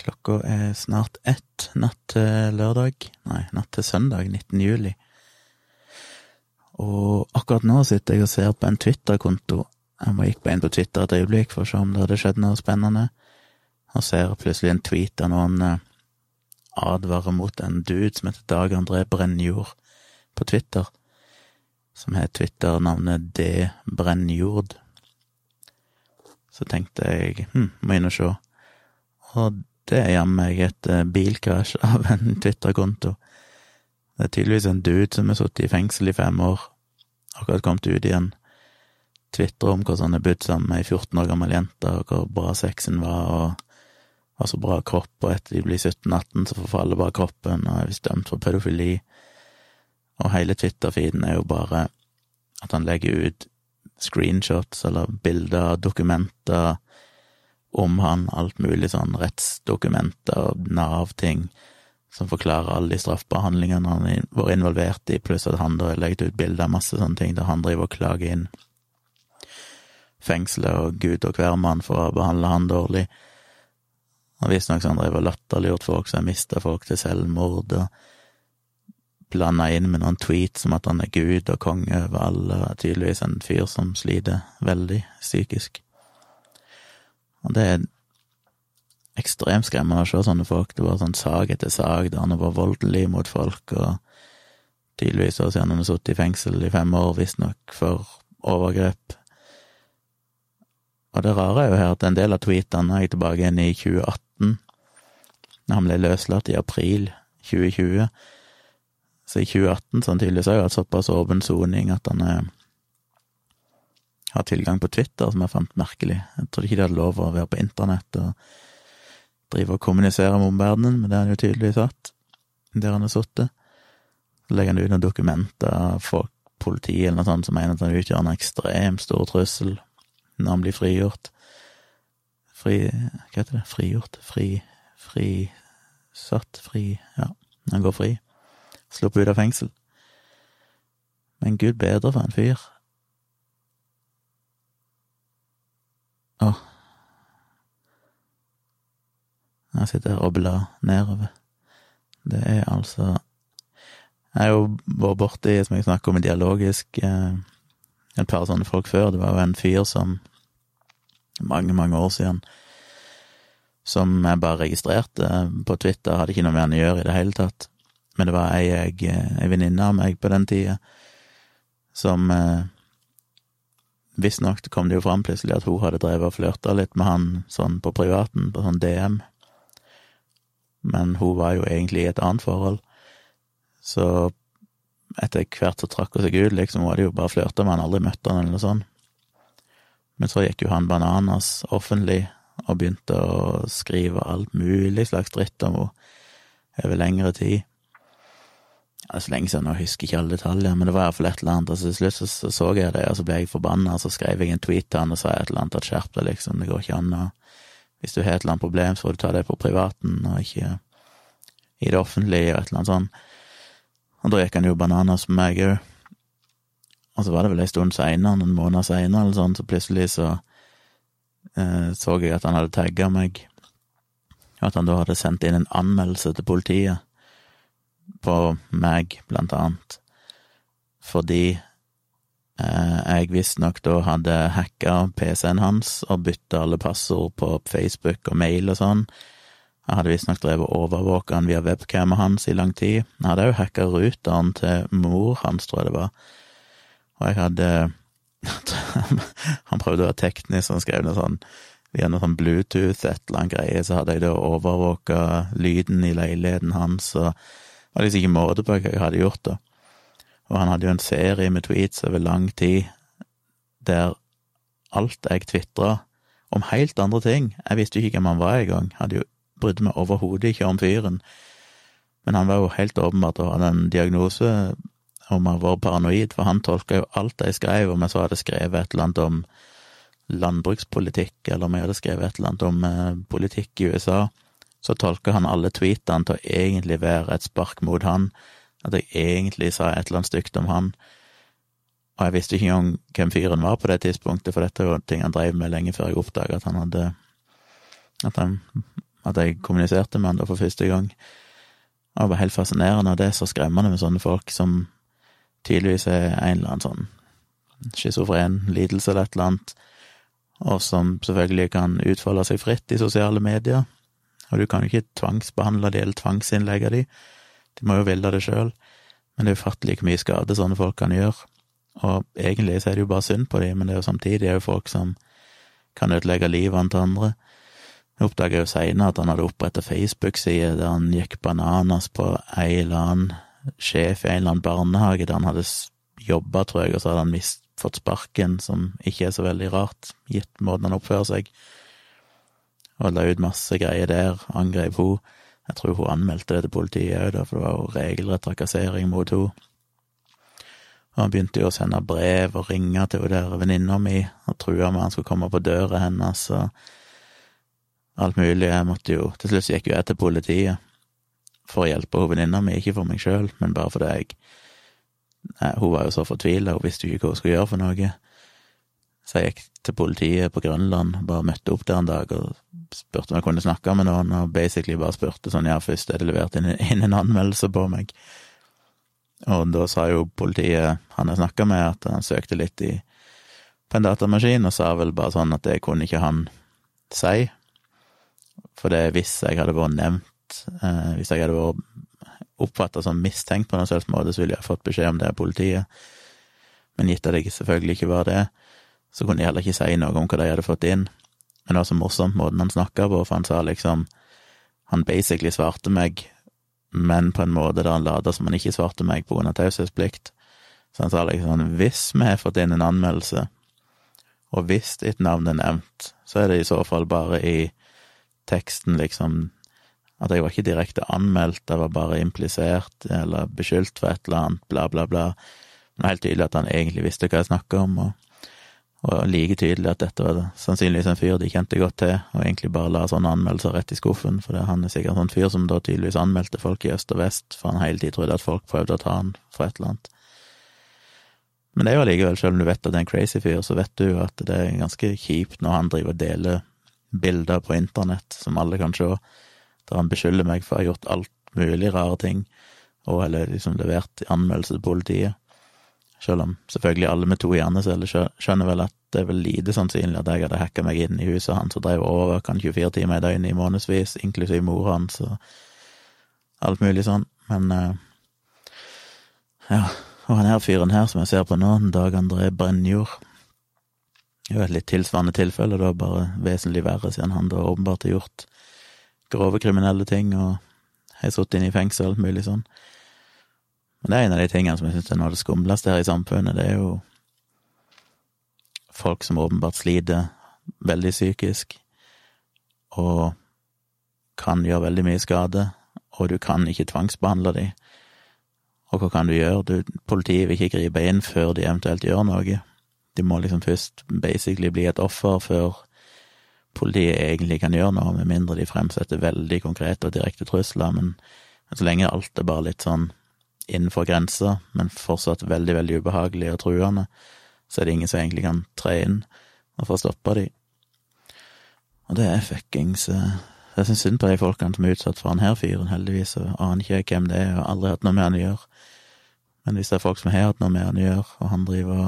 Klokka er snart ett natt til lørdag, nei, natt til søndag, 19. juli. Og akkurat nå sitter jeg og ser på en Twitter-konto. Jeg må gikk bare inn på Twitter et øyeblikk for å se om det hadde skjedd noe spennende, og ser plutselig en tweet av noen eh, advarer mot en dude som heter Dag André Brennjord på Twitter, som har Twitter-navnet D. Brennjord. Så tenkte jeg hm, må inn og se. Og det er jammen meg et eh, bilkrasj av en Twitter-konto. Det er tydeligvis en dude som har sittet i fengsel i fem år, akkurat kommet ut igjen. Tvitrer om hvordan han har bodd sammen med ei 14 år gammel jente, og hvor bra sexen var, og har så bra kropp, og etter de blir 17-18, så forfaller bare kroppen, og er visst dømt for pedofili. Og hele Twitter-feeden er jo bare at han legger ut screenshots eller bilder dokumenter om han, alt mulig sånn rettsdokumenter Nav-ting som forklarer alle de straffbehandlingene han vært involvert i, pluss at han da har legget ut bilder av masse sånne ting der han driver og klager inn fengselet og gud og hvermann for å behandle han dårlig. Og visstnok så han drev og latterliggjort folk som har mista folk til selvmord, og blanda inn med noen tweets om at han er gud og konge over alle, tydeligvis en fyr som sliter veldig psykisk. Og det er ekstremt skremmende å se sånne folk. Det var sånn sak etter sak der han var voldelig mot folk, og tydeligvis også han har sittet i fengsel i fem år, visstnok, for overgrep. Og det rare er jo her at en del av tweetene er jeg tilbake igjen i 2018, når han ble løslatt i april 2020. Så i 2018 så han jeg hatt såpass åpen soning at han er har tilgang på Twitter, som jeg fant merkelig. Jeg trodde ikke de hadde lov å være på internett og drive og kommunisere med omverdenen, men det har han jo tydeligvis hatt, der han har sittet. Så legger han ut noen dokumenter av politiet eller noe sånt, som mener at han utgjør en ekstremt stor trussel når han blir frigjort. Fri Hva heter det? Frigjort? Fri Frisatt? Fri Ja, han går fri. Sluppet ut av fengsel. Men gud bedre for en fyr. Åh. Jeg sitter her og blar nedover. Det er altså Jeg har jo vært borti, som jeg snakker om dialogisk, eh, et par sånne folk før. Det var jo en fyr som mange, mange år siden som jeg bare registrerte på Twitter, hadde ikke noe med han å gjøre i det hele tatt. Men det var ei, ei, ei venninne av meg på den tida som eh, Visstnok kom det jo fram plutselig at hun hadde drevet og flørta litt med han sånn på privaten, på sånn DM. Men hun var jo egentlig i et annet forhold. Så etter hvert så trakk hun seg ut, liksom. Hun hadde jo bare flørta med han, aldri møtt han eller noe sånt. Men så gikk jo han bananas offentlig og begynte å skrive alt mulig slags dritt om henne over lengre tid. Det er så lenge siden, jeg husker ikke alle detaljer, men det var iallfall et eller annet. Altså, til slutt så, så, så jeg det, og så ble jeg forbanna, og så skrev jeg en tweet til han og sa et eller annet at skjerp deg, liksom, det går ikke an å Hvis du har et eller annet problem, så får du ta det på privaten, og ikke i det offentlige, og et eller annet sånt. Og da gikk han jo bananas med meg òg. Og så var det vel ei stund seinere, noen måneder seinere eller sånn, så plutselig så eh, så jeg at han hadde tagga meg, og at han da hadde sendt inn en anmeldelse til politiet på meg, blant annet, fordi eh, jeg visstnok da hadde hacka PC-en hans og bytta alle passord på Facebook og mail og sånn. Jeg hadde visstnok drevet og overvåka han via webcamet hans i lang tid. Jeg hadde òg hacka ruteren til mor hans, tror jeg det var, og jeg hadde Han prøvde å være teknisk, han skrev noe sånn via noe sånn Bluetooth, et eller annet greie, så hadde jeg da overvåka lyden i leiligheten hans, og var liksom ikke måte på hva jeg hadde gjort, da. Og han hadde jo en serie med tweets over lang tid der alt jeg tvitra om helt andre ting Jeg visste jo ikke hvem han var engang, hadde jo brydde meg overhodet ikke om fyren. Men han var jo helt åpenbart å ha en diagnose om å var paranoid, for han tolka jo alt jeg skrev, om jeg så hadde skrevet et eller annet om landbrukspolitikk, eller om jeg hadde skrevet et eller annet om eh, politikk i USA, så tolker han alle tweetene til å egentlig være et spark mot han, at jeg egentlig sa et eller annet stygt om han. Og jeg visste ikke engang hvem fyren var på det tidspunktet, for dette var ting han drev med lenge før jeg oppdaga at han hadde At han at jeg kommuniserte med han da for første gang. Det var helt fascinerende, og det er så skremmende med sånne folk som tydeligvis er en eller annen sånn schizofren lidelse eller et eller annet, og som selvfølgelig kan utfolde seg fritt i sosiale medier. Og du kan jo ikke tvangsbehandle de eller tvangsinnlegge de, de må jo ville det sjøl, men det er ufattelig hvor mye skade sånne folk kan gjøre. Og egentlig så er det jo bare synd på dem, men det er jo samtidig er jo folk som kan ødelegge livene til andre. Jeg oppdaga jo seinere at han hadde oppretta Facebook-side der han gikk bananas på en eller annen sjef i en eller annen barnehage der han hadde jobba, tror jeg, og så hadde han mist, fått sparken, som ikke er så veldig rart, gitt måten han oppfører seg. Og la ut masse greier der, angrep hun. Jeg tror hun anmeldte det til politiet òg, for det var jo regelrett trakassering mot henne. Og han begynte jo å sende brev og ringe til hun der venninna mi og trua med han skulle komme på døra hennes og alt mulig. Jeg måtte jo Til slutt gikk jo jeg til politiet for å hjelpe hun venninna mi, ikke for meg sjøl, men bare fordi jeg nei, Hun var jo så fortvila, hun visste jo ikke hva hun skulle gjøre for noe. Så jeg gikk til politiet på Grønland, bare møtte opp der en dag og spurte om jeg kunne snakke med noen, og basically bare spurte sånn ja, først er det levert inn, inn en anmeldelse på meg. Og da sa jo politiet han jeg snakka med, at han søkte litt i, på en datamaskin, og sa vel bare sånn at det kunne ikke han si. For det hvis jeg hadde vært nevnt, eh, hvis jeg hadde vært oppfatta som mistenkt på noen slags måte, så ville jeg fått beskjed om det av politiet. Men gitt at jeg selvfølgelig ikke var det, så kunne de heller ikke si noe om hva de hadde fått inn. Men det var så morsomt måten han snakka på, for han sa liksom Han basically svarte meg men på en måte der han lata som han ikke svarte meg på grunn av taushetsplikt. Så han sa liksom hvis vi har fått inn en anmeldelse, og hvis ditt navn er nevnt, så er det i så fall bare i teksten, liksom, at jeg var ikke direkte anmeldt, jeg var bare implisert eller beskyldt for et eller annet, bla, bla, bla. Men det er helt tydelig at han egentlig visste hva jeg snakka om, og og like tydelig at dette var sannsynligvis en fyr de kjente godt til, og egentlig bare la sånne anmeldelser rett i skuffen, for han er sikkert en sånn fyr som da tydeligvis anmeldte folk i øst og vest, for han hele tiden trodde at folk prøvde å ta han for et eller annet. Men det er jo allikevel, selv om du vet at det er en crazy fyr, så vet du jo at det er ganske kjipt når han driver og deler bilder på internett som alle kan se, der han beskylder meg for å ha gjort alt mulig rare ting, og eller liksom levert anmeldelse til politiet. Selv om selvfølgelig alle med to hjerneceller skjønner vel at det er vel lite sannsynlig at jeg hadde hacka meg inn i huset hans og drev og overvåka han 24 timer i døgnet i månedsvis, inklusiv mora hans og alt mulig sånn. Men uh, ja, og han her fyren her som jeg ser på nå, Dag André Brennjord, er jo et litt tilsvarende tilfelle, da bare vesentlig verre, siden han da åpenbart har gjort grove kriminelle ting og har sittet inne i fengsel, alt mulig sånn. Men det er en av de tingene som jeg syns er noe av det skumleste her i samfunnet. Det er jo folk som åpenbart sliter veldig psykisk, og kan gjøre veldig mye skade, og du kan ikke tvangsbehandle dem. Og hva kan du gjøre? Du, politiet vil ikke gripe inn før de eventuelt gjør noe. De må liksom først basically bli et offer før politiet egentlig kan gjøre noe, med mindre de fremsetter veldig konkrete og direkte trusler, men, men så lenge alt er bare litt sånn innenfor grensa, men fortsatt veldig, veldig ubehagelige og truende, så er det ingen som egentlig kan tre inn og få stoppa de. Og det er fuckings det Jeg syns synd på de folkene som er utsatt for han her fyren, heldigvis, og aner ikke hvem det er, og aldri hatt noe med han å gjøre. Men hvis det er folk som har hatt noe med han å gjøre, og han driver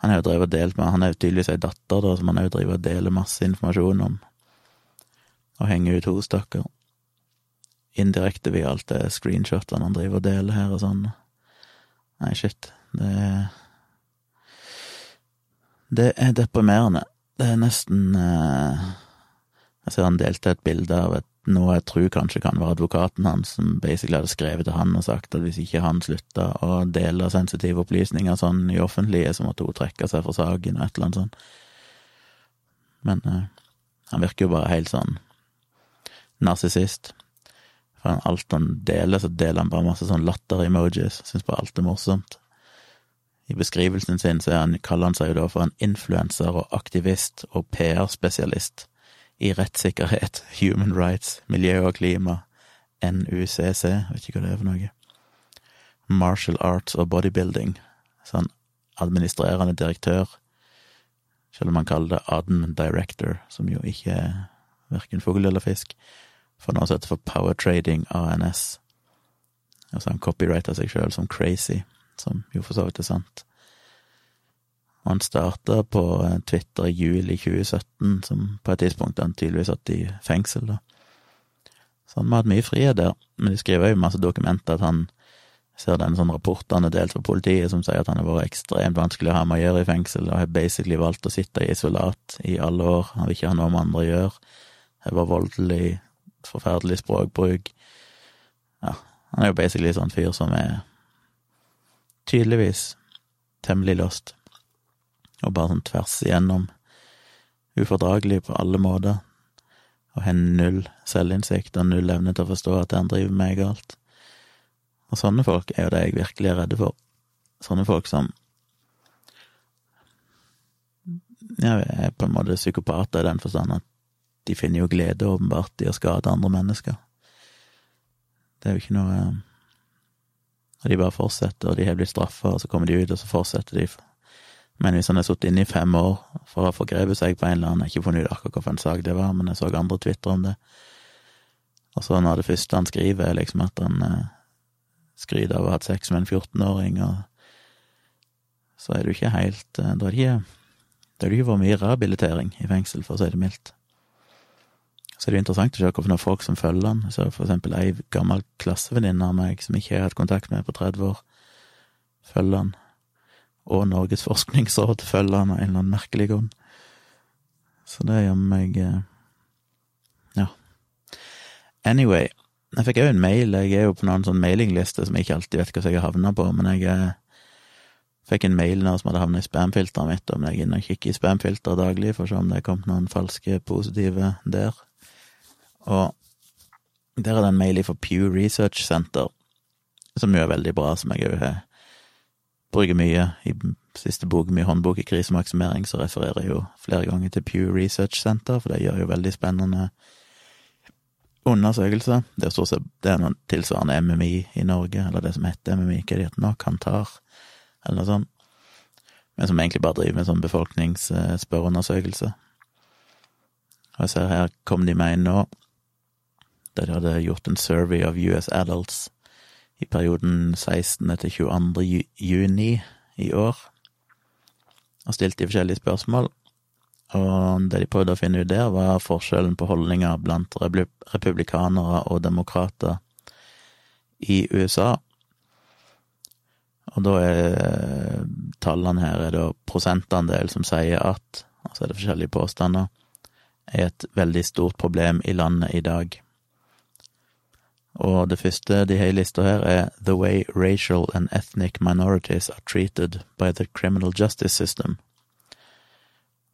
Han har jo drevet og delt med Han er jo tydeligvis ei datter, da, som han òg driver og deler masse informasjon om, og henger ut hos, stakkar indirekte via alt det screenshotene han driver og deler her og sånn. Nei, shit. Det er Det er deprimerende. Det er nesten eh, Jeg ser han delte et bilde av et, noe jeg tror kanskje kan være advokaten hans, som basically hadde skrevet til han og sagt at hvis ikke han slutta å dele sensitive opplysninger sånn i offentlige, så måtte hun trekke seg fra saken og et eller annet sånt. Men eh, han virker jo bare helt sånn narsissist. For alt han deler, så deler han bare masse sånn latter-emojis. Syns bare alt er morsomt. I beskrivelsen sin så han, kaller han seg jo da for en influenser og aktivist og PR-spesialist i rettssikkerhet, human rights, miljø og klima, NUCC, vet ikke hva det er for noe. Martial arts og bodybuilding. Sånn administrerende direktør, selv om han kaller det admin director, som jo ikke er verken fugl eller fisk, for noe som heter for Power Trading ANS. Altså han copyrighta seg sjøl som crazy, som jo for så vidt er sant. Og han starta på eh, Twitter i juli 2017, som på et tidspunkt han tydeligvis satt i fengsel, da. Så han må ha hatt mye frihet der, men de skriver jo masse dokumenter at han ser den sånn rapport han har delt fra politiet som sier at han har vært ekstremt vanskelig å ha med å gjøre i fengsel, og har basically valgt å sitte i isolat i alle år, han vil ikke ha noe med andre å gjøre, har vært voldelig, forferdelig språkbruk. Ja, han er jo basically sånn fyr som er tydeligvis temmelig lost, og bare sånn tvers igjennom ufordragelig på alle måter, og har null selvinnsikt og null evne til å forstå at det han driver med, er galt. Og sånne folk er jo det jeg virkelig er redde for. Sånne folk som ja, er på en måte psykopater i den forstand at de finner jo glede, åpenbart, i å skade andre mennesker. Det er jo ikke noe Og de bare fortsetter, og de har blitt straffa, og så kommer de ut, og så fortsetter de. Men hvis han har sittet inne i fem år for å ha forgrepet seg på en eller annen Jeg har ikke funnet ut akkurat hvilken sak det var, men jeg så andre tvitre om det. Og så når det første han skriver, er liksom at han eh, skryter av å ha hatt sex med en 14-åring, og så er du ikke helt eh, Da er det ikke Da er det ikke for mye rehabilitering i fengsel, for å si det mildt. Så det er det interessant å se hvilke folk som følger han. Så for eksempel ei gammel klassevenninne av meg som ikke har hatt kontakt med på 30 år, følger han. Og Norges forskningsråd følger han av en eller annen merkelig grunn. Så det gjør meg eh, Ja. Anyway, jeg fikk òg en mail, jeg er jo på noen sånn mailingliste som jeg ikke alltid vet hva jeg har havna på, men jeg eh, fikk en mail nå som hadde havnet i spamfilteret mitt, om jeg er inne og kikker i spamfilteret daglig for å se om det er kommet noen falske positive der. Og der er det en mail fra Pew Research Center, som jo er veldig bra, som jeg òg bruker mye. I siste bok, mye håndbok i krisemaksimering, så refererer jeg jo flere ganger til Pew Research Center, for det gjør jo veldig spennende undersøkelser. Det er stort sett det er noen tilsvarende MMI i Norge, eller det som heter MMI, hva det heter nå, Kantar, eller noe sånt. Men som egentlig bare driver med sånn befolkningsspørreundersøkelse. Og jeg ser her kom de med inn nå, der de hadde gjort en survey of US adults i perioden 16. til 22. juni i år, og stilte de forskjellige spørsmål. Og det de prøvde å finne ut der, var forskjellen på holdninger blant republikanere og demokrater i USA. Og da er tallene her er da prosentandel som sier at, altså er det forskjellige påstander, er et veldig stort problem i landet i dag. Og det første de har i lista her, er The way racial and ethnic minorities are treated by the criminal justice system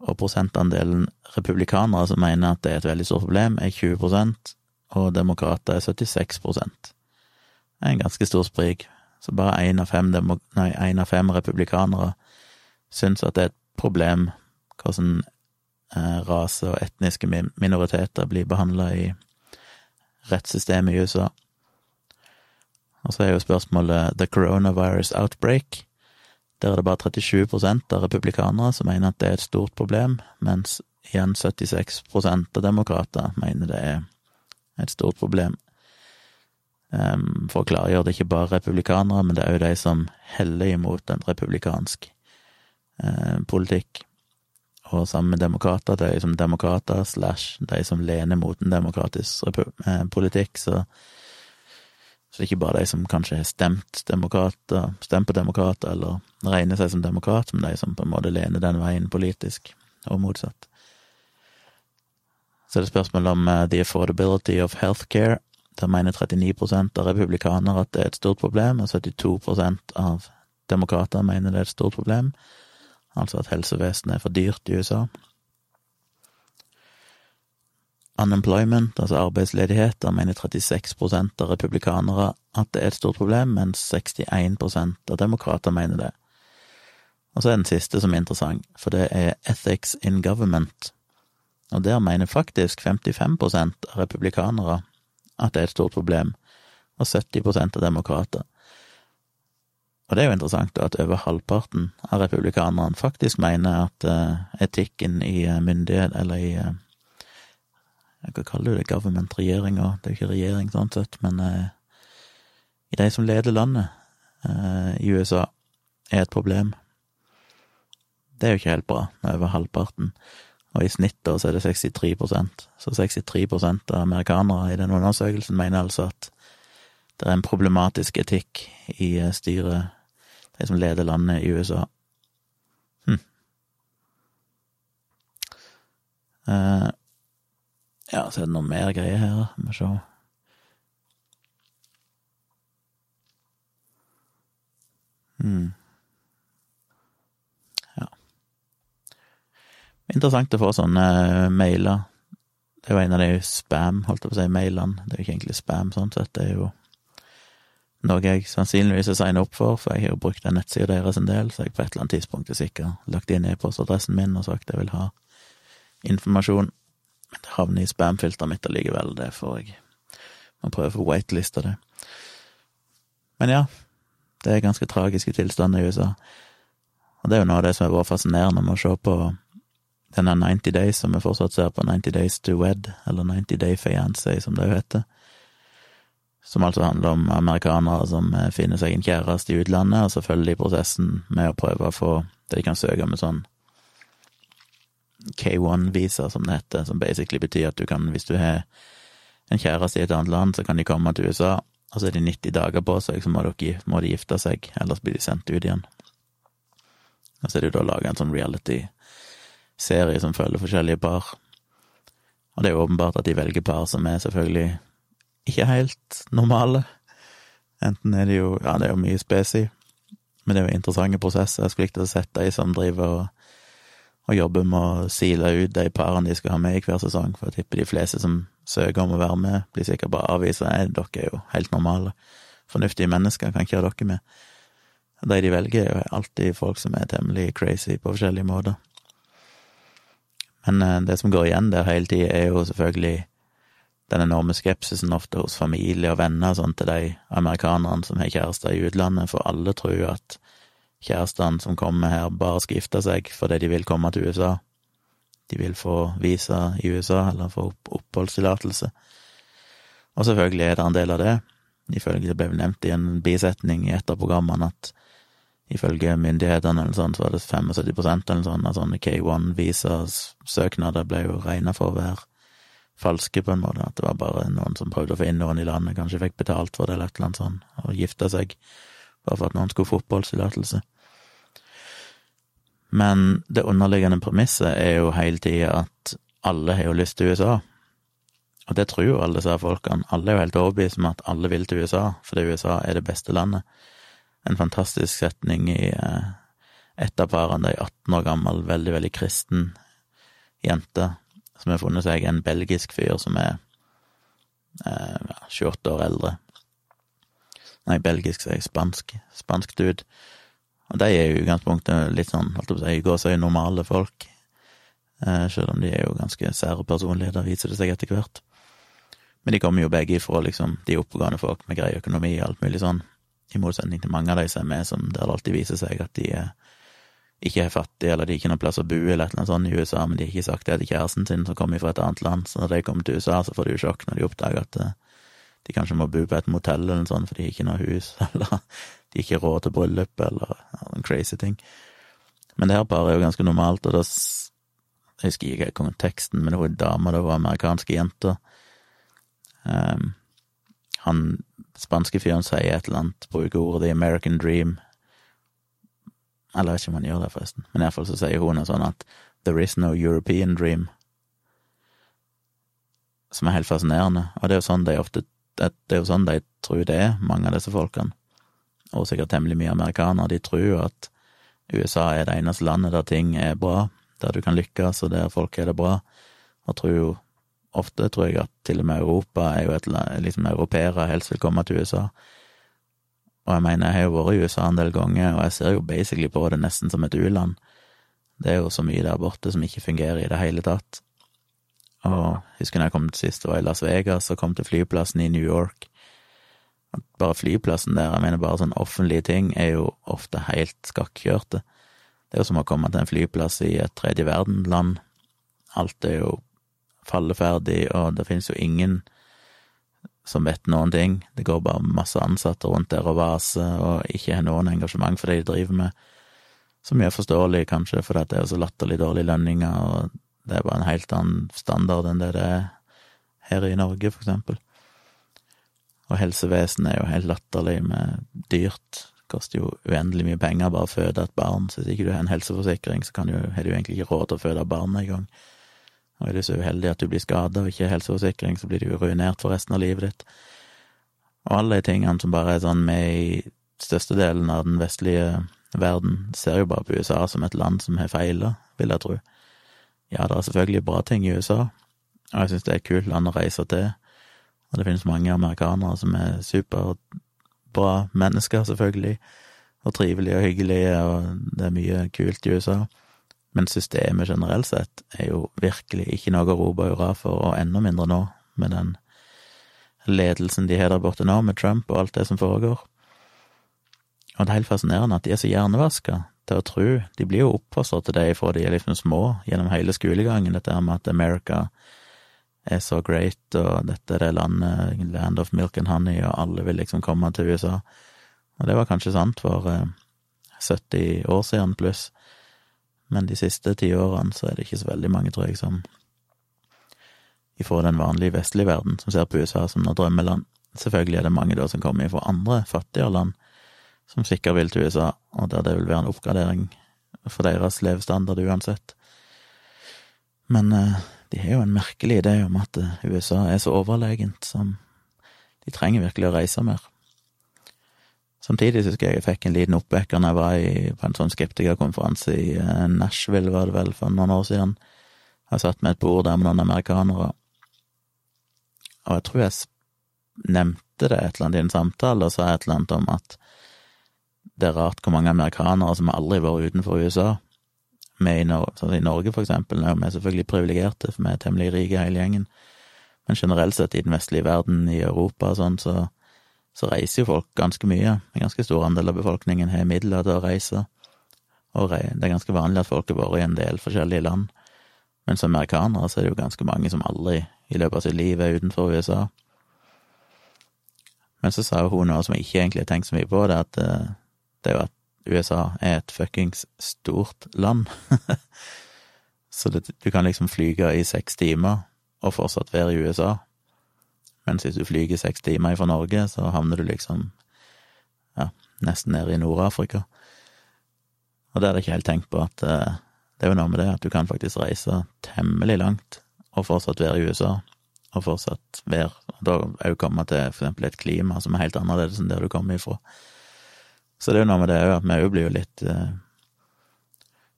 og prosentandelen republikanere som mener at det er et veldig stort problem, er 20 og demokrater er 76 Det er en ganske stor sprik. Så bare én av, av, fem republikanere syns at det er et problem hvordan eh, rase og etniske minoriteter blir behandla i rettssystemet i USA. Og så er jo spørsmålet the coronavirus outbreak. Der er det bare 37% av republikanere som mener at det er et stort problem, mens igjen 76 av demokrater mener det er et stort problem. For å klargjøre det ikke bare republikanere, men det er òg de som heller imot en republikansk eh, politikk. Og sammen med demokrater, de som demokrater slash de som lener mot en demokratisk eh, politikk, så så det er ikke bare de som kanskje har stemt demokrater, stemt på demokrater eller regner seg som demokrat, men de som på en måte lener den veien politisk, og motsatt. Så det er det spørsmål om uh, the affordability of healthcare. Der mener 39% av republikanere at det er et stort problem, og 72% av demokrater mener det er et stort problem, altså at helsevesenet er for dyrt i USA. Unemployment, altså arbeidsledighet, der mener 36 av republikanere at det er et stort problem, mens 61 av demokrater mener det. Og så er den siste som er interessant, for det er ethics in government. Og der mener faktisk 55 av republikanere at det er et stort problem, og 70% av demokrater. Og det er jo interessant at over halvparten av republikanerne faktisk mener at uh, etikken i myndighet, eller i uh, Hva kaller du det? Government-regjeringa? Det er jo ikke regjering sånn sett, men eh, i de som leder landet eh, i USA, er et problem. Det er jo ikke helt bra, med over halvparten, og i snitt da så er det 63% Så 63% av amerikanere i den undersøkelsen mener altså at det er en problematisk etikk i eh, styret, de som leder landet i USA. Hm. Uh, ja, så er det noe mer greier her. Vi må se. Hmm. Ja. Interessant å få sånne mailer. Det er jo en av de spam, holdt jeg på å si, mailene. Det er jo ikke egentlig spam, sånn sett. Det er jo noe jeg sannsynligvis har signa opp for, for jeg har jo brukt den nettsida deres en del, så jeg på et eller annet tidspunkt er sikkert lagt inn e-postadressen min og sagt jeg vil ha informasjon men det havner i spamfilteret mitt allikevel, det får jeg Man prøve å waitliste det. Men ja, det er ganske tragiske tilstander i USA. Og det er jo noe av det som har vært fascinerende med å se på denne 90 Days, som vi fortsatt ser på 90 Days to Wed, eller 90 Day Fiancé, som det jo heter. Som altså handler om amerikanere som finner seg en kjæreste i utlandet, og så følger de prosessen med å prøve å få det de kan søke med sånn K1-visa, som det heter, som basically betyr at du kan, hvis du har en kjæreste i et annet land, så kan de komme til USA, og så er de 90 dager på seg, så må, dere, må de gifte seg, ellers blir de sendt ut igjen. Og så er det jo da laga en sånn reality-serie som følger forskjellige par. Og det er jo åpenbart at de velger par som er selvfølgelig ikke helt normale. Enten er det jo Ja, det er jo mye spesi, men det er jo interessante prosesser. Jeg skulle likt å sett de som driver og og jobber med å sile ut de parene de skal ha med i hver sesong, for jeg tipper de fleste som søker om å være med, blir sikkert bare avvist. Nei, dere er jo helt normale, fornuftige mennesker, kan ikke ha dere med. De de velger, er jo alltid folk som er temmelig crazy på forskjellige måter. Men eh, det som går igjen der hele tida, er jo selvfølgelig den enorme skepsisen ofte hos familie og venner sånn til de amerikanerne som har kjærester i utlandet, for alle tror at kjærestene som kommer her, bare skal gifte seg fordi de vil komme til USA. De vil få visa i USA, eller få oppholdstillatelse. Og selvfølgelig er det en del av det. Ifølge det ble nevnt i en bisetning i et av programmene at ifølge myndighetene eller sånn, så var det 75% eller sånn av sånne K1-visasøknader ble jo regna for å være falske, på en måte. At det var bare noen som prøvde å få inn noen i landet, kanskje fikk betalt for det eller et eller annet sånt, og gifte seg bare for at noen skulle få oppholdstillatelse. Men det underliggende premisset er jo hele tida at alle har jo lyst til USA. Og det tror jo alle disse folkene. Alle er jo helt overbevist om at alle vil til USA, fordi USA er det beste landet. En fantastisk setning i eh, et av parene, ei 18 år gammel, veldig, veldig kristen jente, som har funnet seg en belgisk fyr som er eh, 28 år eldre. Nei, belgisk, sier jeg. Spansk. Spansk dude. Og de er jo i utgangspunktet litt sånn, holdt jeg på å si, gåsøy normale folk. Eh, selv om de er jo ganske sære personligheter, viser det seg etter hvert. Men de kommer jo begge ifra liksom de oppegående folk med grei økonomi og alt mulig sånn, i motsetning til mange av de som er med, som der det alltid viser seg at de er, ikke er fattige, eller de ikke har noen plass å bo eller annet sånt i USA, men de har ikke sagt det til kjæresten sin som kommer fra et annet land, så når de kommer til USA, så får de jo sjokk når de oppdager at eh, de kanskje må bo på et motell eller noe sånt for de har ikke noe hus, eller de har ikke råd til bryllup, eller noen crazy ting. Men det her paret er jo ganske normalt, og da Jeg husker ikke konteksten, men det var en dame, det var amerikanske jenter. Um, han spanske fyren sier et eller annet, bruker ordet the American dream. Eller jeg vet ikke om han gjør det, forresten, men iallfall så sier hun noe sånn at there is no European dream. Som er helt fascinerende, og det er jo sånn de ofte det, det er jo sånn de tror det er, mange av disse folkene, og sikkert temmelig mye amerikanere. De tror at USA er det eneste landet der ting er bra, der du kan lykkes, og der folk er det bra, og tror jo ofte tror jeg at til og med Europa er jo et liksom europeere helst vil komme til USA. Og jeg mener, jeg har jo vært i USA en del ganger, og jeg ser jo basically på det nesten som et u-land. Det er jo så mye der borte som ikke fungerer i det hele tatt. Og husker når jeg kom til sist, det var i Las Vegas, og kom til flyplassen i New York. Bare flyplassen der, jeg mener bare sånn offentlige ting, er jo ofte helt skakkjørte. Det er jo som å komme til en flyplass i et tredje verden-land. Alt er jo falleferdig, og det finnes jo ingen som vet noen ting. Det går bare masse ansatte rundt der og vaser, og ikke har noen engasjement for det de driver med. Som er forståelig, kanskje, fordi det er så latterlig dårlige lønninger, og det er bare en helt annen standard enn det det er her i Norge, for eksempel. Og helsevesenet er jo helt latterlig med dyrt. Det koster jo uendelig mye penger bare å føde et barn, så hvis ikke du har en helseforsikring, så kan du, har du egentlig ikke råd til å føde barnet engang. Og er du så uheldig at du blir skada og ikke har helseforsikring, så blir du ruinert for resten av livet ditt. Og alle de tingene som bare er sånn med i størstedelen av den vestlige verden, ser jo bare på USA som et land som har feila, vil jeg tro. Ja, det er selvfølgelig bra ting i USA, og jeg syns det er et kult land å reise til. Og det finnes mange amerikanere som er superbra mennesker, selvfølgelig, og trivelige og hyggelige, og det er mye kult i USA. Men systemet generelt sett er jo virkelig ikke noe å rope hurra for, og enda mindre nå, med den ledelsen de har der borte nå, med Trump og alt det som foregår. Og det er helt fascinerende at de er så hjernevaska til å tro De blir jo oppfostra til det fra de er liksom små, gjennom hele skolegangen, dette med at America er så great, og dette er det landet, land of milk and honey, og alle vil liksom komme til USA. Og det var kanskje sant for 70 eh, år siden pluss. Men de siste ti årene så er det ikke så veldig mange, tror jeg, som ifra den vanlige vestlige verden, som ser på USA som noe drømmeland. Selvfølgelig er det mange da som kommer fra andre fattigere land, som sikkert vil til USA, og der det vil være en oppgradering for deres levestandard uansett. Men eh, de har jo en merkelig idé om at eh, USA er så overlegent som de trenger virkelig å reise mer. Samtidig husker jeg jeg fikk en liten oppvekker når jeg var i, på en sånn skeptikerkonferanse i eh, Nashville, var det vel, for noen år siden. Jeg satt med et bord der med noen amerikanere, og jeg tror jeg nevnte det et eller annet i en samtale, og sa et eller annet om at det er rart hvor mange amerikanere som aldri har vært utenfor USA. Vi i, Norge, sånn i Norge, for eksempel, er vi selvfølgelig privilegerte, for vi er temmelig rike hele gjengen, men generelt sett i den vestlige verden, i Europa og sånn, så så reiser jo folk ganske mye. En ganske stor andel av befolkningen har midler til å reise, og det er ganske vanlig at folk har vært i en del forskjellige land. Men som amerikanere så er det jo ganske mange som aldri i løpet av sitt liv er utenfor USA. Men så sa hun noe som jeg ikke egentlig har tenkt så mye på, det er at eh, det er jo at USA er et fuckings stort land. så det, du kan liksom flyge i seks timer og fortsatt være i USA. Mens hvis du flyger seks timer fra Norge, så havner du liksom ja, nesten nede i Nord-Afrika. Og det hadde jeg ikke helt tenkt på, at uh, det er jo noe med det at du kan faktisk reise temmelig langt og fortsatt være i USA, og fortsatt være Og da òg komme til for eksempel et klima som er helt annerledes enn der du kommer ifra. Så det er jo noe med det òg, at vi òg blir jo litt uh,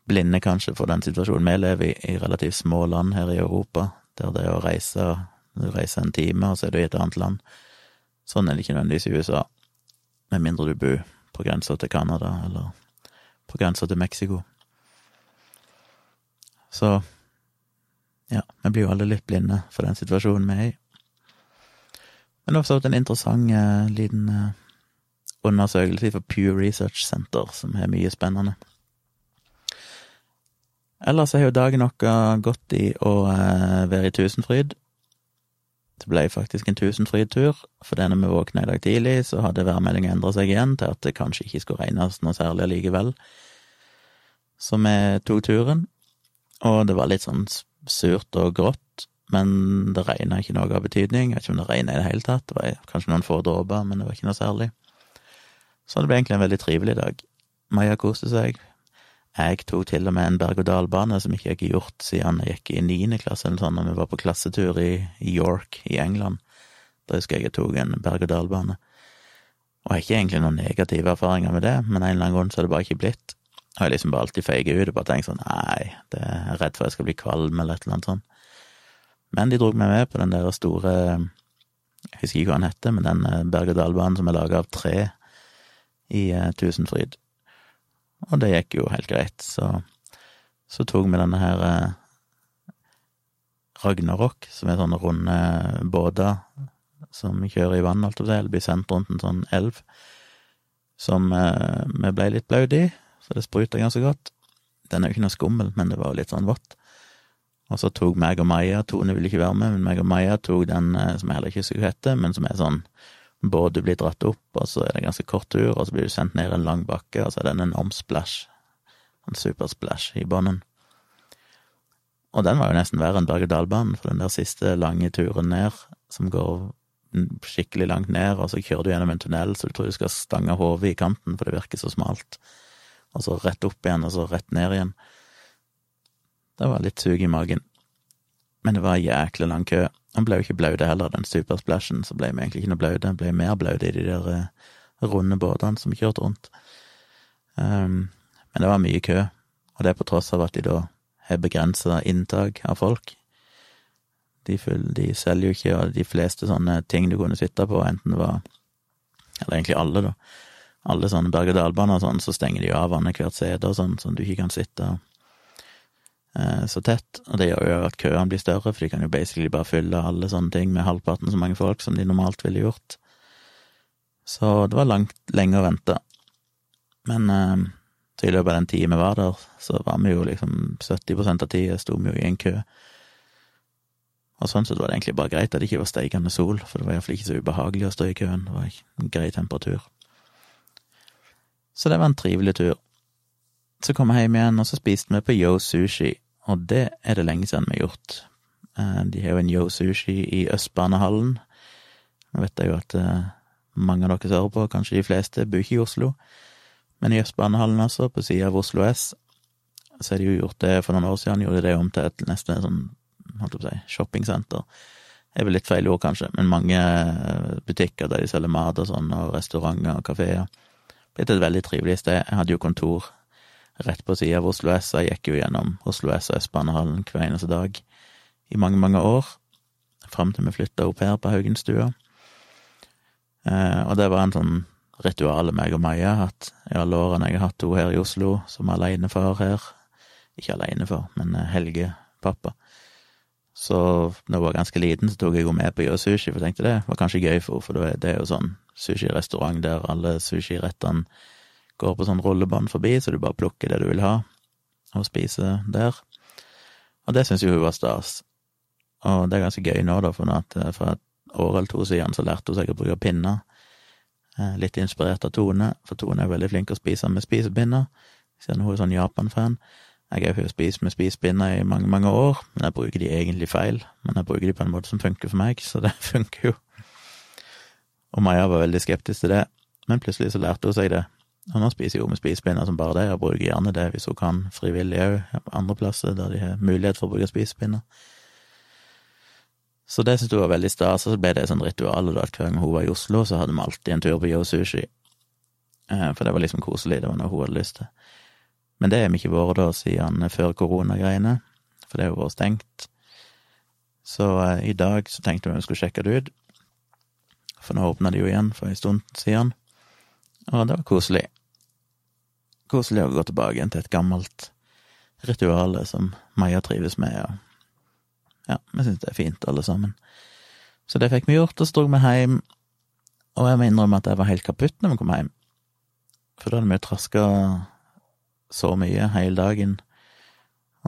blinde, kanskje, for den situasjonen vi lever i, i relativt små land her i Europa, der det å reise du reiser en time, og så er du i et annet land. Sånn er det ikke nødvendigvis i USA, med mindre du bor på grensa til Canada, eller på grensa til Mexico. Så ja, vi blir jo alle litt blinde for den situasjonen vi er i. Men det har også vært en interessant eh, liten eh, undersøkelse for Pew Research Center, som har mye spennende. Ellers har jo dagen vår gått i å eh, være i Tusenfryd. Det ble faktisk en tusenfryd-tur, for når vi våkna i dag tidlig, så hadde værmeldinga endra seg igjen til at det kanskje ikke skulle regnes noe særlig allikevel. Så vi tok turen, og det var litt sånn surt og grått, men det regna ikke noe av betydning. Jeg vet ikke om det regna i det hele tatt, det var kanskje noen få dråper, men det var ikke noe særlig. Så det ble egentlig en veldig trivelig dag. Maja koste seg, jeg tok til og med en berg-og-dal-bane som ikke jeg har gjort siden jeg gikk i niende klasse, eller sånn, når vi var på klassetur i York i England. Da husker jeg jeg tok en berg-og-dal-bane. Og jeg har ikke egentlig noen negative erfaringer med det, men en eller annen grunn så har det bare ikke blitt. Og jeg liksom bare alltid feiger ut og bare tenkt sånn nei, det er redd for jeg skal bli kvalm eller et eller annet sånt. Men de dro meg med på den der store Jeg husker ikke hva den heter, men den eh, berg-og-dal-banen som er laga av tre i uh, Tusenfryd. Og det gikk jo helt greit, så, så tok vi denne her eh, Ragnarok, som er sånne runde båter som kjører i vann, alt jeg eller blir sendt rundt en sånn elv, som eh, vi ble litt blaute i, så det spruta ganske godt. Den er jo ikke noe skummel, men det var jo litt sånn vått. Og så tok meg og Maja, Tone ville ikke være med, men meg og Maja tok den eh, som jeg heller ikke husker hva men som er sånn båt du blir dratt opp, og så er det en ganske kort tur, og så blir du sendt ned en lang bakke, og så er den en omsplash, en supersplash i bånden. Og den var jo nesten verre enn berg-og-dal-banen, for den der siste lange turen ned, som går skikkelig langt ned, og så kjører du gjennom en tunnel, så du tror du skal stange hodet i kanten, for det virker så smalt, og så rett opp igjen, og så rett ned igjen. Det var litt sug i magen. Men det var jæklig lang kø. Han ble jo ikke blaute heller, den supersplashen, så ble vi egentlig ikke noe blaute. Han ble mer blaute i de der uh, runde båtene som kjørte rundt. Um, men det var mye kø, og det er på tross av at de da har begrensa inntak av folk. De, full, de selger jo ikke de fleste sånne ting du kunne sitte på, enten det var Eller egentlig alle, da. Alle sånne berg-og-dal-baner og sånn, så stenger de av annethvert sete og sånn, sånn du ikke kan sitte Eh, så tett, og det gjør jo at køene blir større, for de kan jo basically bare fylle alle sånne ting med halvparten så mange folk som de normalt ville gjort. Så det var langt lenge å vente. Men eh, i løpet av den tida vi var der, så var vi jo liksom 70% av tida sto vi jo i en kø. Og sånn sett var det egentlig bare greit at det ikke var steikende sol, for det var iallfall ikke så ubehagelig å stå i køen, det var en grei temperatur. Så det var en trivelig tur. Så kom jeg hjem igjen, og så spiste vi på Yo Sushi, og det er det lenge siden vi har gjort. Eh, de har jo en Yo Sushi i Østbanehallen. Nå vet jeg jo at eh, mange av dere som hører på, kanskje de fleste, bor ikke i Oslo, men i Østbanehallen, altså, på sida av Oslo S, så har de jo gjort det for noen år siden, gjorde det om til et nesten sånn, holdt på å si, shoppingsenter. Det er vel litt feil ord, kanskje, men mange eh, butikker der de selger mat og sånn, og restauranter og kafeer. Blitt et veldig trivelig sted. Jeg hadde jo kontor rett på sida av Oslo S. Jeg gikk jo gjennom Oslo S og Østbanehallen hver eneste dag i mange, mange år, fram til vi flytta opp her på Haugenstua. Eh, og det var en sånn ritual meg og Maja at i alle årene jeg har hatt henne her i Oslo som alenefar her Ikke alenefar, men eh, Helge, pappa. Så da hun var ganske liten, så tok jeg henne med på Yo Sushi, for jeg tenkte det var kanskje gøy for henne, for det er jo sånn sushirestaurant der alle sushirettene går på sånn rullebånd forbi, så du bare plukker det du vil ha, og spiser der. Og det syns jo hun var stas. Og det er ganske gøy nå, da, for, at, eh, for et år eller to siden så lærte hun seg å bruke pinner. Eh, litt inspirert av Tone, for Tone er veldig flink til å spise med spisepinner, siden hun er sånn Japan-fan. Jeg har jo spist med spisepinner i mange, mange år, men jeg bruker de egentlig feil. Men jeg bruker de på en måte som funker for meg, så det funker jo. Og Maja var veldig skeptisk til det, men plutselig så lærte hun seg det, og nå spiser hun med spisepinner som bare det, og bruker gjerne det hvis hun kan frivillig òg, andre plasser der de har mulighet for å bruke spisepinner. Så det syntes hun var veldig stas, og så ble det et sånt ritual, da, hver gang hun var i Oslo, så hadde vi alltid en tur på Yo Sushi. Eh, for det var liksom koselig, det var noe hun hadde lyst til. Men det har vi ikke vært da siden før koronagreiene, for det har jo vært stengt. Så eh, i dag så tenkte vi vi skulle sjekke det ut, for nå åpna de jo igjen for en stund siden, og det var koselig koselig å gå tilbake igjen til et gammelt ritual som Maja trives med, og ja, vi syns det er fint, alle sammen. Så det fikk vi gjort, og så dro vi hjem, og jeg må innrømme at jeg var helt kaputt når vi kom hjem, for da hadde vi jo traska så mye hele dagen,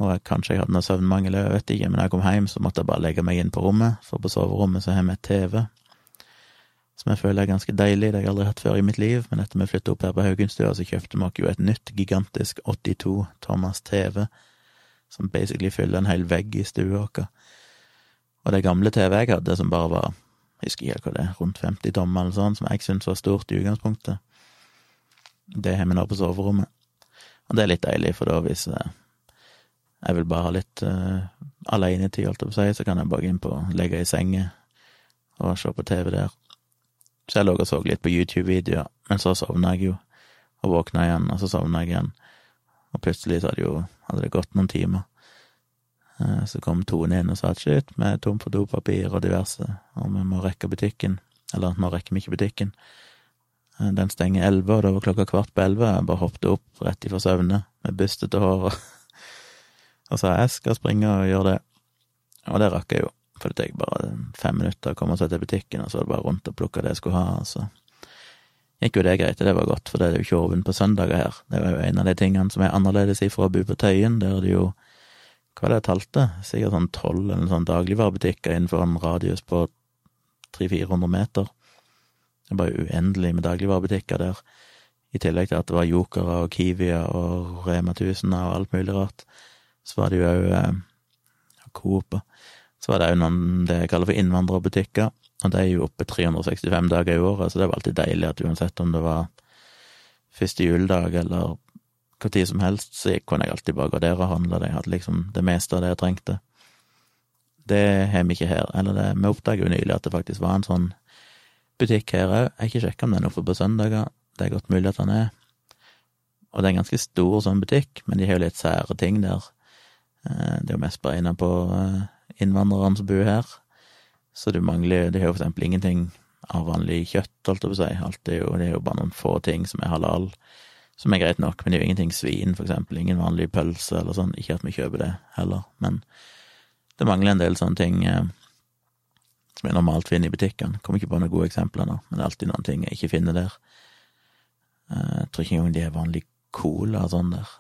og jeg, kanskje jeg hadde noe søvnmangel, jeg vet ikke, men da jeg kom hjem, så måtte jeg bare legge meg inn på rommet, for på soverommet så har vi TV som jeg føler er ganske deilig. Det har jeg aldri hatt før i mitt liv, men etter vi flytta opp her på Haugenstua, så kjøpte vi oss jo et nytt, gigantisk 82 Thomas TV, som basically fyller en hel vegg i stua vår. Og det gamle TV jeg hadde, som bare var, jeg husker ikke hva det er, rundt 50 tommer eller sånn, som jeg syntes var stort i utgangspunktet, det har vi nå på soverommet. Og det er litt deilig, for da hvis eh, jeg vil bare ha litt uh, alenetid, holdt jeg på å si, så kan jeg bare gå inn på, legge i senga og se på TV der. Så jeg lå og så litt på YouTube-videoer, men så sovna jeg jo, og våkna igjen, og så sovna jeg igjen. Og plutselig så hadde, jo, hadde det gått noen timer. Eh, så kom Tone inn og sa at shit, vi er tom for dopapir og diverse, og vi må rekke butikken. Eller nå rekker vi ikke butikken. Eh, den stenger elleve, og det var klokka kvart på elleve. Jeg bare hoppet opp rett ifra søvne med bustete hår og, og sa jeg skal springe og gjøre det. Og det rakk jeg jo. For det tok bare fem minutter å komme seg til butikken, og så var det bare rundt og plukke det jeg skulle ha, og så gikk jo det greit, og det var godt, for det er jo ikke åpent på søndager her. Det var jo en av de tingene som er annerledes ifra å bo på Tøyen, der er det jo hva er det jeg talte? Sikkert sånn tolv eller sånn dagligvarebutikker innenfor en radius på 300-400 meter. Det er bare uendelig med dagligvarebutikker der. I tillegg til at det var Jokere og Kiwia og Rema 1000 og alt mulig rart, så var det jo òg eh, Coop. Så var det òg noen det jeg kaller for innvandrerbutikker, og de er jo oppe 365 dager i året, så det var alltid deilig at uansett om det var første juledag eller hva tid som helst, så kunne jeg alltid bare gå der og handle. Jeg hadde liksom det meste av det jeg trengte. Det har vi ikke her. Eller det, vi oppdaget jo nylig at det faktisk var en sånn butikk her òg. Jeg har ikke sjekka om den er oppe på søndager. Det er godt mulig at den er. Og det er en ganske stor sånn butikk, men de har jo litt sære ting der. Eh, det er jo mest beregna på eh, innvandrerne som bor her. Så du mangler Det er jo for eksempel ingenting av vanlig kjøtt, holdt jeg på å si. Alt er jo, det er jo bare noen få ting som er halal, som er greit nok, men det er jo ingenting svin, for eksempel. Ingen vanlig pølse eller sånn. Ikke at vi kjøper det heller, men det mangler en del sånne ting eh, som jeg normalt finner i butikkene. Kommer ikke på noen gode eksempler nå, men det er alltid noen ting jeg ikke finner der. Eh, jeg tror ikke engang de er vanlig cola og sånn der.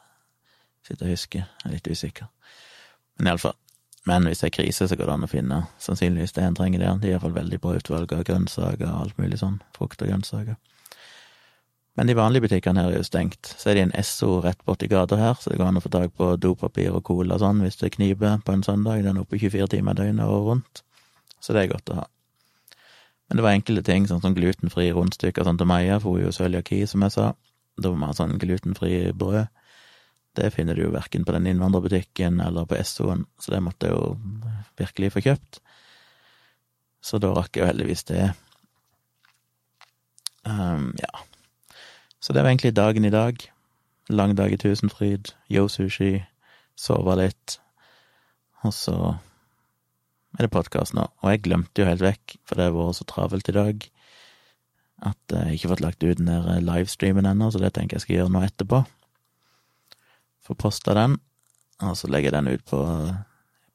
Sitter og husker, jeg er litt usikker. Men iallfall. Men hvis det er krise, så går det an å finne sannsynligvis det en trenger der. De har iallfall veldig bra utvalg av grønnsaker og alt mulig sånn. Frukt og grønnsaker. Men de vanlige butikkene her er jo stengt. Så er det en Esso rett borti gata her, så det går an å få tak på dopapir og cola sånn hvis det kniper på en søndag. Den er oppe 24 timer i døgnet og rundt. Så det er godt å ha. Men det var enkelte ting, sånn som glutenfri rundstykker sånn til Maja, for hun er jo cøliaki, som jeg sa. Da var vi ha sånn glutenfri brød. Det finner du jo verken på den innvandrerbutikken eller på Essoen, så det måtte jeg jo virkelig få kjøpt. Så da rakk jeg jo heldigvis det. Um, ja. Så det var egentlig dagen i dag. Lang dag i Tusenfryd, yo-sushi, sove litt. Og så er det podkast nå. Og jeg glemte jo helt vekk, for det har vært så travelt i dag, at jeg ikke har fått lagt ut den der livestreamen ennå, så det tenker jeg skal gjøre nå etterpå. Få posta den, og så legger jeg den ut på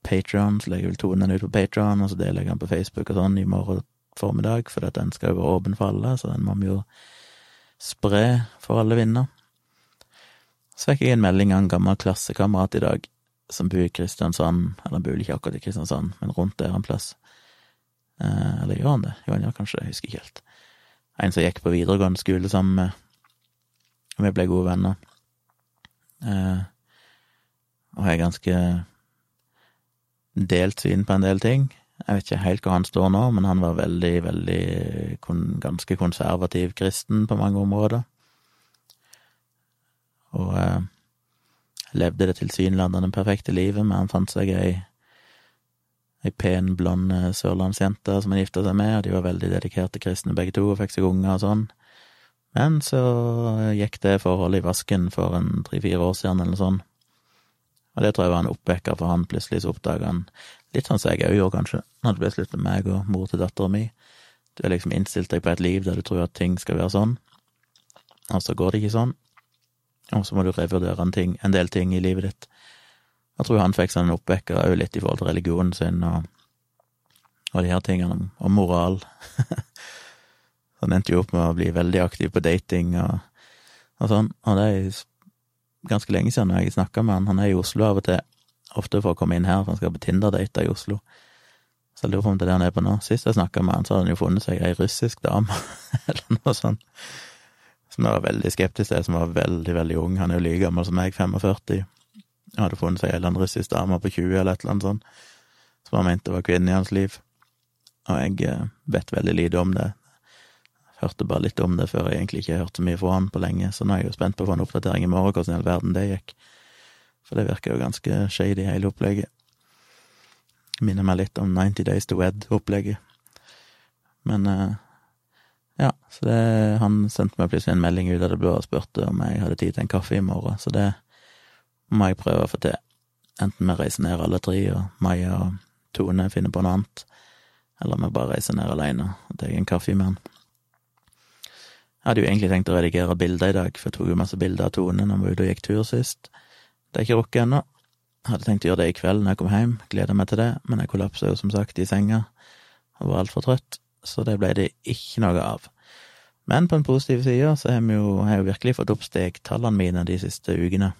Patron, så legger vel tonen den ut på Patron, og så deler jeg den på Facebook og sånn i morgen formiddag, for den skal jo være åpen for alle, så den må vi jo spre for alle vinder. Så fikk jeg en melding av en gammel klassekamerat i dag, som bor i Kristiansand, eller han bor ikke akkurat i Kristiansand, men rundt der en plass. Eh, eller gjør han det? Jo, han gjør kanskje det, jeg husker ikke helt. En som gikk på videregående skole sammen med Vi ble gode venner. Eh, og har ganske delt syn på en del ting. Jeg vet ikke helt hvor han står nå, men han var veldig, veldig ganske konservativ kristen på mange områder. Og eh, levde det tilsynelatende perfekte livet, men han fant seg ei, ei pen, blond eh, sørlandsjente som han gifta seg med, og de var veldig dedikerte kristne begge to, og fikk seg unger og sånn. Men så gikk det forholdet i vasken for en tre-fire år siden, eller sånn. Og det tror jeg var en oppvekker for han. Plutselig så oppdaga han, litt sånn som jeg òg gjorde, kanskje, når det ble slutt med meg og mor til dattera mi. Du har liksom innstilt deg på et liv der du tror at ting skal være sånn, og så går det ikke sånn. Og så må du revurdere en, ting, en del ting i livet ditt. Jeg tror han fikk sånn en oppvekker òg litt i forhold til religionen sin og, og de her tingene om, om moral. han endte jo opp med å bli veldig aktiv på dating og, og sånn, og det er ganske lenge siden jeg snakka med han. Han er i Oslo av og til, ofte for å komme inn her, for han skal på Tinder-date i Oslo. Så jeg lurer på om det er det han er på nå. Sist jeg snakka med han, så hadde han jo funnet seg ei russisk dame, eller noe sånt som jeg var veldig skeptisk til, som var veldig, veldig ung. Han er jo like gammel som meg, 45. Jeg hadde funnet seg en eller annen russisk dame på 20 eller et eller annet sånt, som han mente var kvinnen i hans liv. Og jeg eh, vet veldig lite om det. Hørte bare litt om det før jeg egentlig ikke hørte mye fra han på lenge, så nå er jeg jo spent på å få en oppdatering i morgen, hvordan i all verden det gikk. For det virker jo ganske shady, hele opplegget. Minner meg litt om 90 Days to Wed-opplegget. Men eh, ja, så det, han sendte meg plutselig en melding ut av det blå og spurte om jeg hadde tid til en kaffe i morgen, så det må jeg prøve å få til. Enten vi reiser ned alle tre, og Maja og Tone finner på noe annet, eller vi bare reiser ned alene og tar en kaffe med han. Jeg hadde jo egentlig tenkt å redigere bilder i dag, for jeg tok jo masse bilder av Tone når vi var ute og gikk tur sist. Det er ikke rukket ennå. Hadde tenkt å gjøre det i kveld når jeg kom hjem, gleder meg til det, men jeg kollapsa jo som sagt i senga og var altfor trøtt så det ble det ikke noe av. Men på en positiv side så har vi jo, har jeg jo virkelig fått opp stegtallene mine de siste ukene.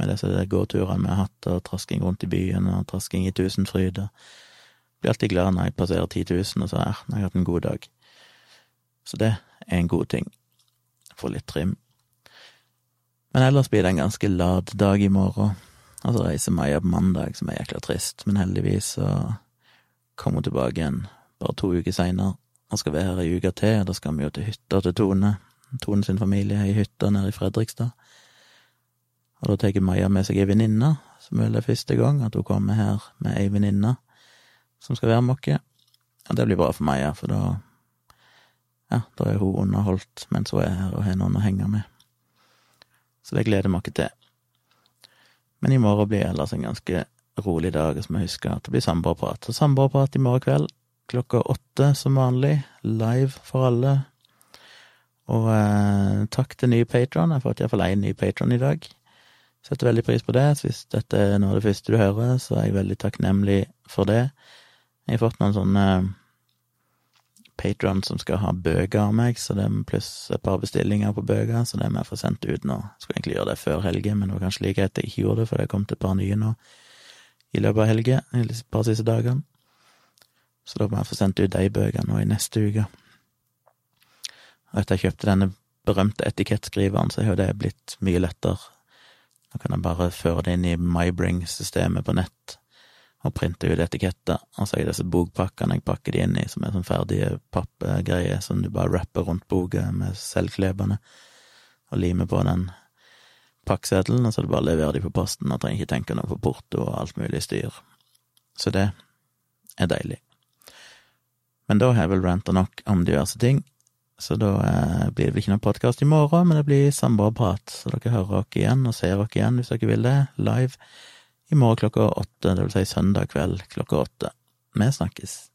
med disse gåturene vi har hatt, og trasking rundt i byen, og trasking i Tusenfryd. Blir alltid glad når jeg passerer 10 000, og så er jeg har jeg hatt en god dag. Så det er en god ting. Få litt trim. Men ellers blir det en ganske lad dag i morgen. Og så reiser Maja på mandag, som er jækla trist, men heldigvis så kommer hun tilbake igjen bare to uker seinere og skal være her ei uke til. Da skal vi jo til hytta til Tone. Tone sin familie er i hytta nede i Fredrikstad. Og da tar Maja med seg ei venninne, som vel er første gang at hun kommer her med ei venninne som skal være med oss. Og det blir bra for Maja, for da ja, da er hun underholdt mens hun er her og har noen å henge med. Så det gleder vi oss til. Men i morgen blir ellers en ganske rolig dag, og så jeg huske at det blir samboerprat. Så samboerprat i morgen kveld klokka åtte som vanlig, live for alle. Og eh, takk til nye patron. Jeg har fått iallfall én ny patron i dag. Setter veldig pris på det. Så hvis dette er noe av det første du hører, så er jeg veldig takknemlig for det. Jeg har fått noen sånne patron som skal ha bøker av meg, så det er pluss et par bestillinger på bøker, så det må jeg få sendt ut nå. Jeg skulle egentlig gjøre det før helge, men det var kanskje like greit jeg ikke gjorde det, for det kom til et par nye nå i løpet av helge, et par siste dagene. Så da må jeg få sendt ut de bøkene nå i neste uke. Og etter jeg kjøpte denne berømte etikettskriveren, så har jo det blitt mye lettere. Nå kan jeg bare føre det inn i MyBring-systemet på nett og printer ut etiketter, og så har jeg disse bokpakkene jeg pakker de inn i, som er sånn ferdige pappgreier som du bare rapper rundt boka med selvklebende, og limer på den pakkseddelen, og så er det bare å levere de på posten, og trenger ikke tenke noe på porto og alt mulig styr. Så det er deilig. Men da har jeg vel ranta nok om diverse ting, så da eh, blir det vel ikke noen podkast i morgen, men det blir samboerprat, så dere hører oss igjen og ser oss igjen hvis dere vil det, live i morgen klokka åtte, det vil si søndag kveld klokka åtte. Vi snakkes.